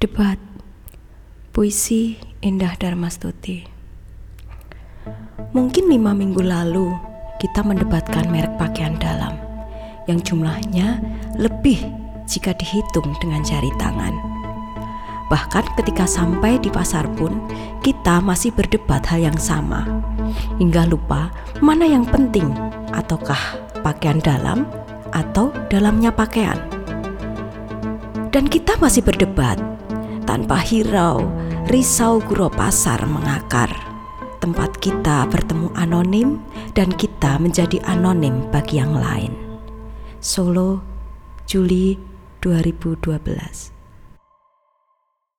Debat Puisi Indah Darmastuti Mungkin lima minggu lalu kita mendebatkan merek pakaian dalam yang jumlahnya lebih jika dihitung dengan jari tangan. Bahkan ketika sampai di pasar pun kita masih berdebat hal yang sama hingga lupa mana yang penting ataukah pakaian dalam atau dalamnya pakaian. Dan kita masih berdebat tanpa hirau, risau guro pasar mengakar. Tempat kita bertemu anonim dan kita menjadi anonim bagi yang lain. Solo, Juli 2012